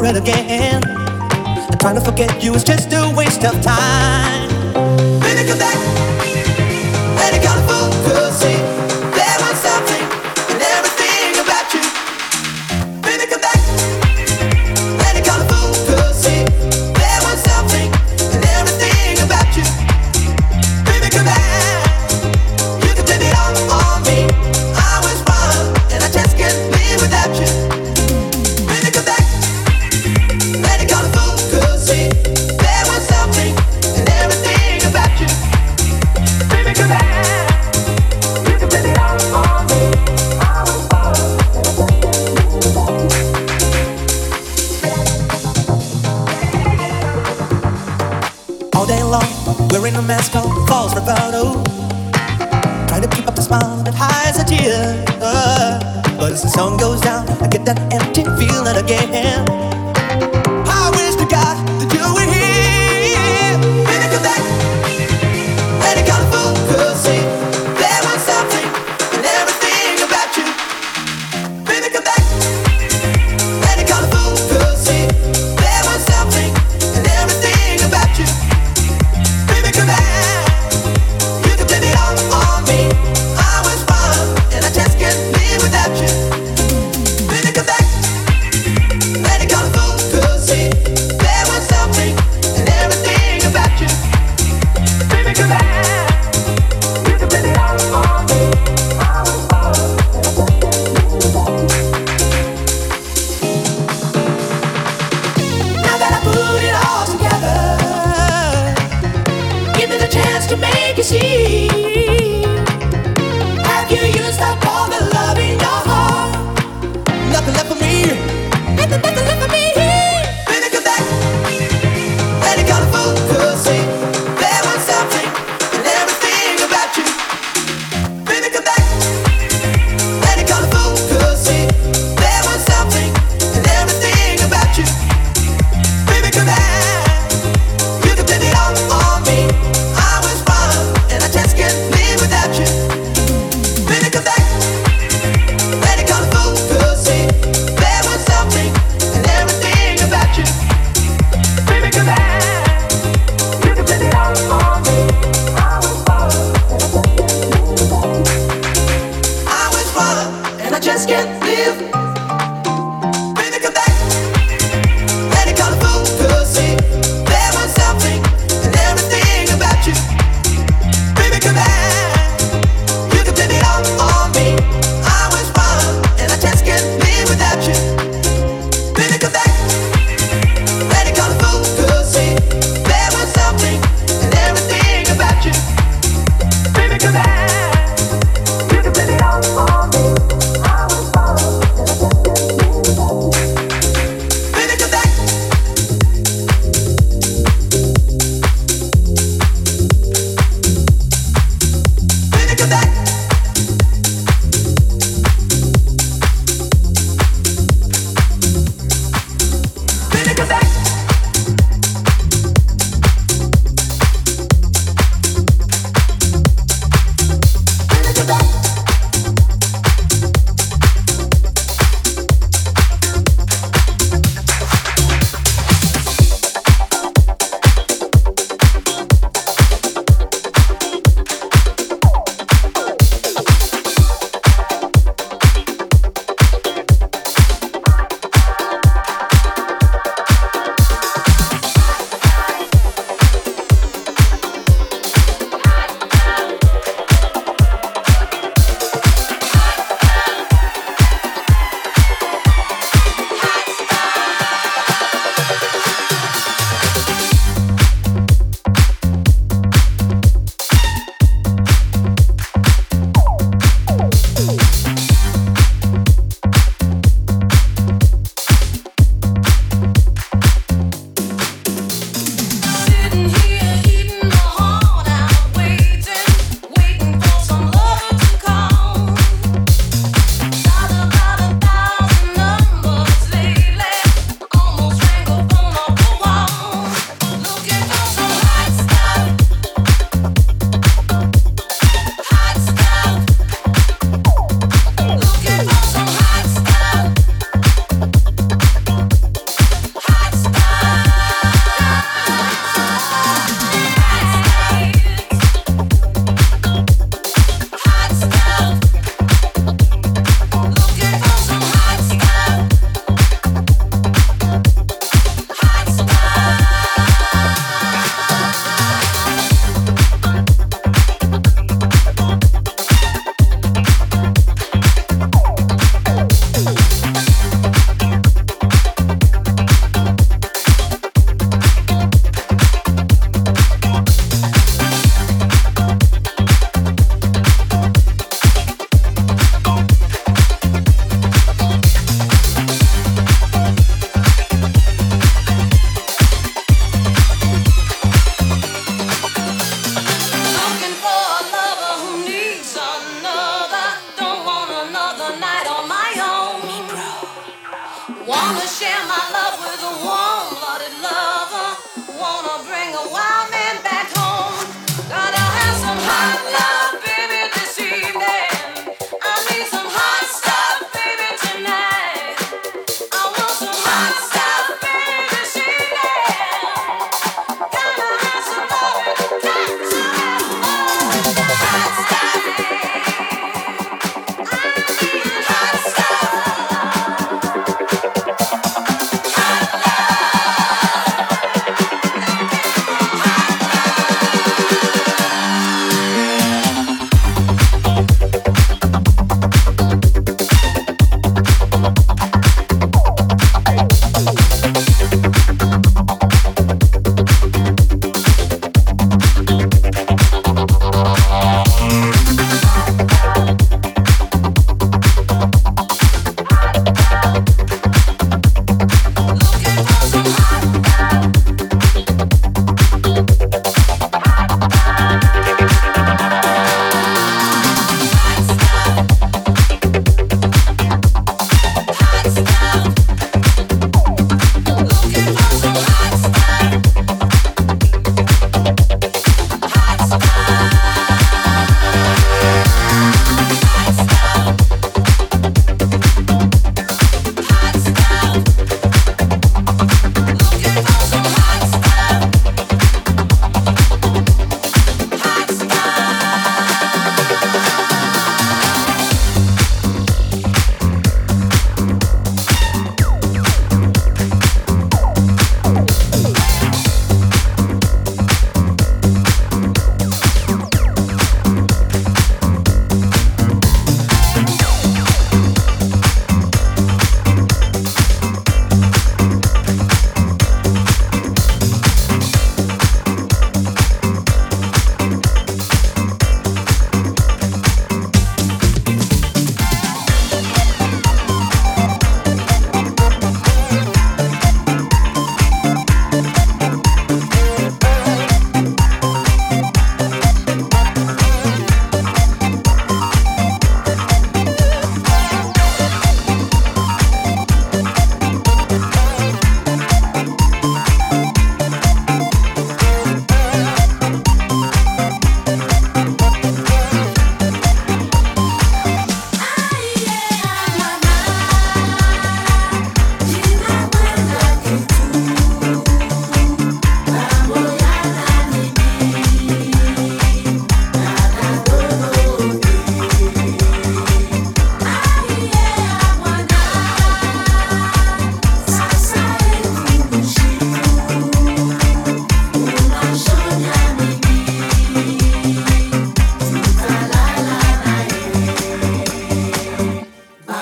over and again. And trying to forget you is just a waste of time. Baby, come back.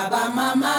baba mama.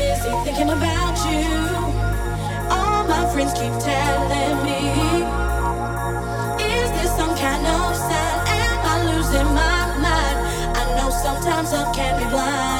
busy thinking about you. All my friends keep telling me, Is this some kind of sign? Am I losing my mind? I know sometimes love can be blind.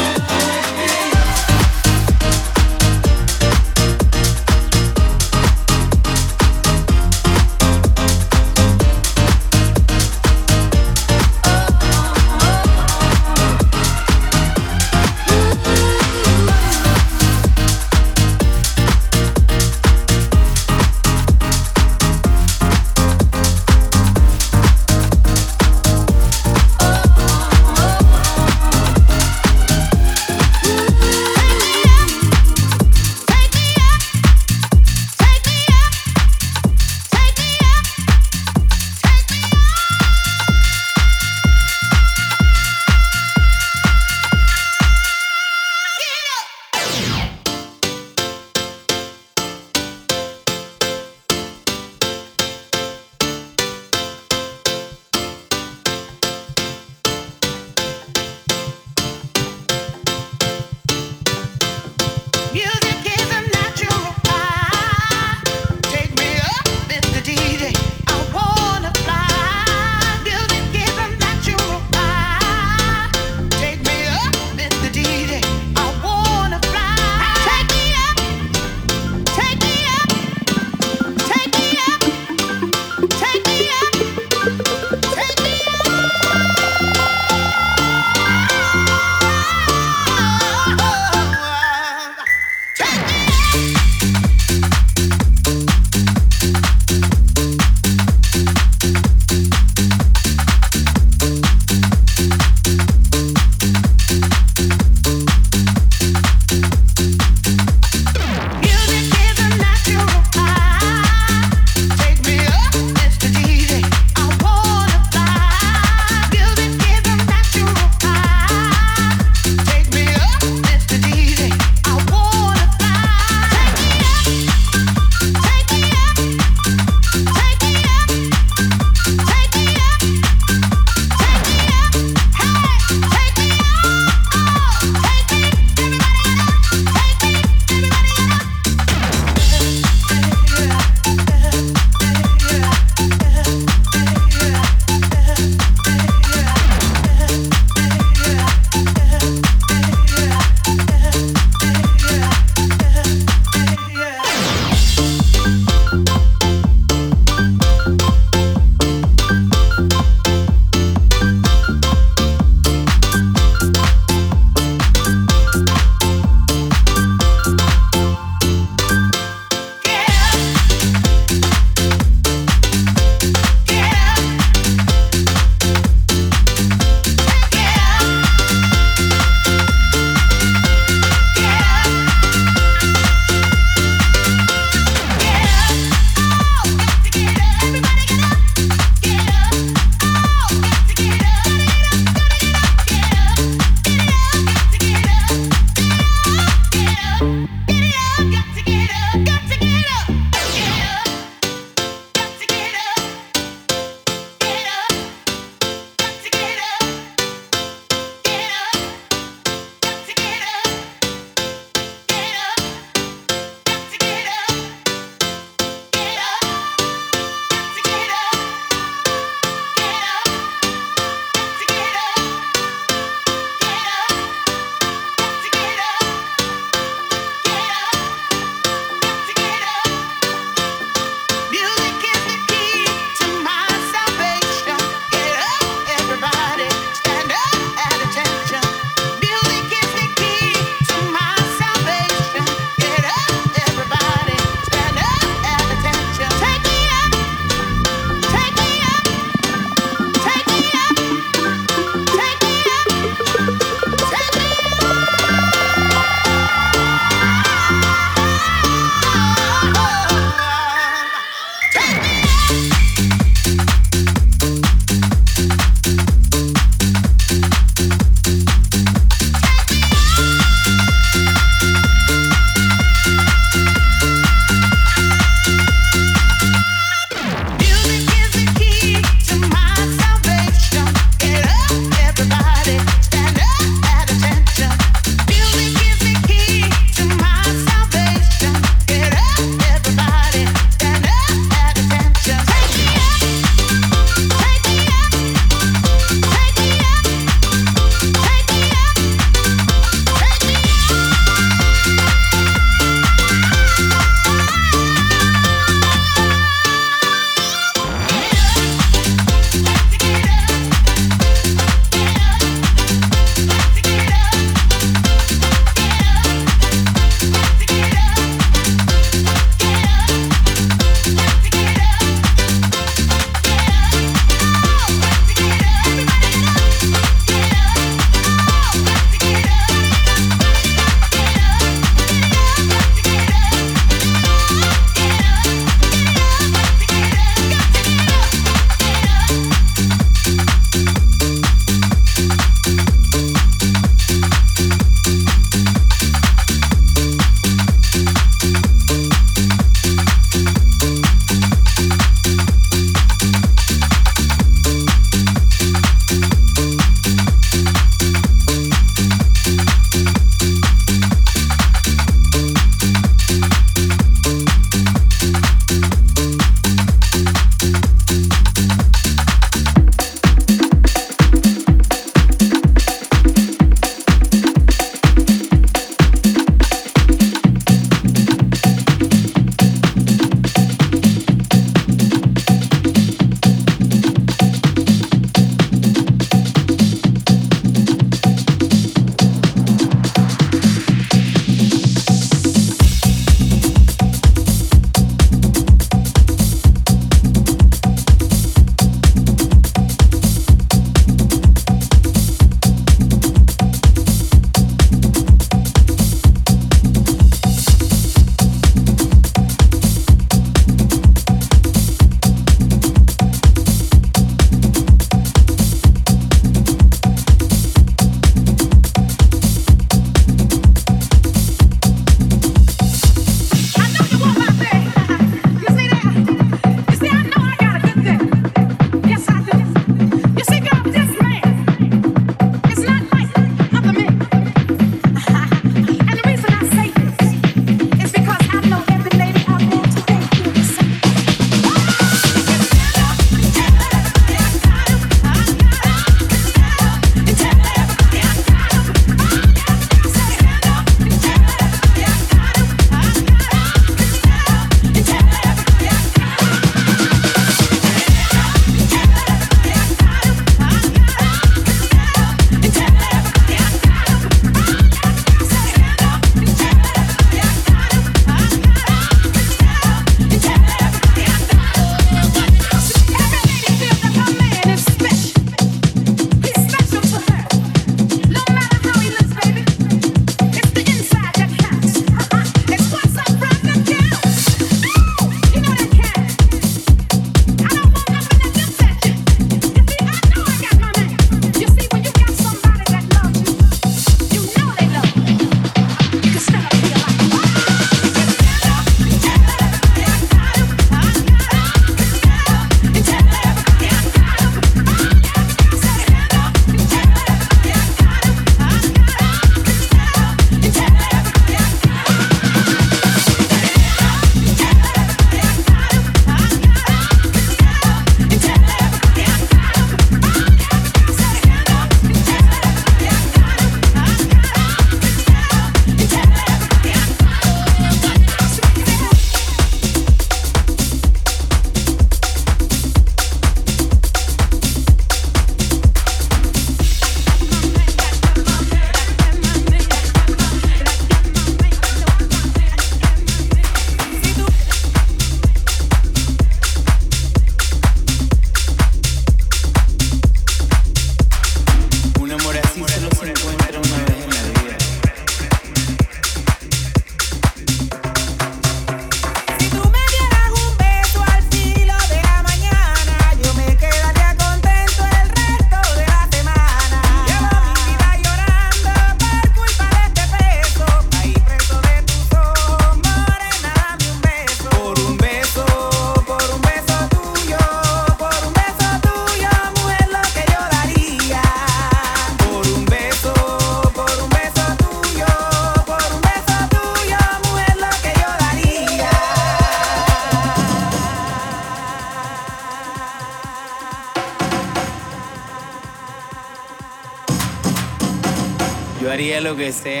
que esté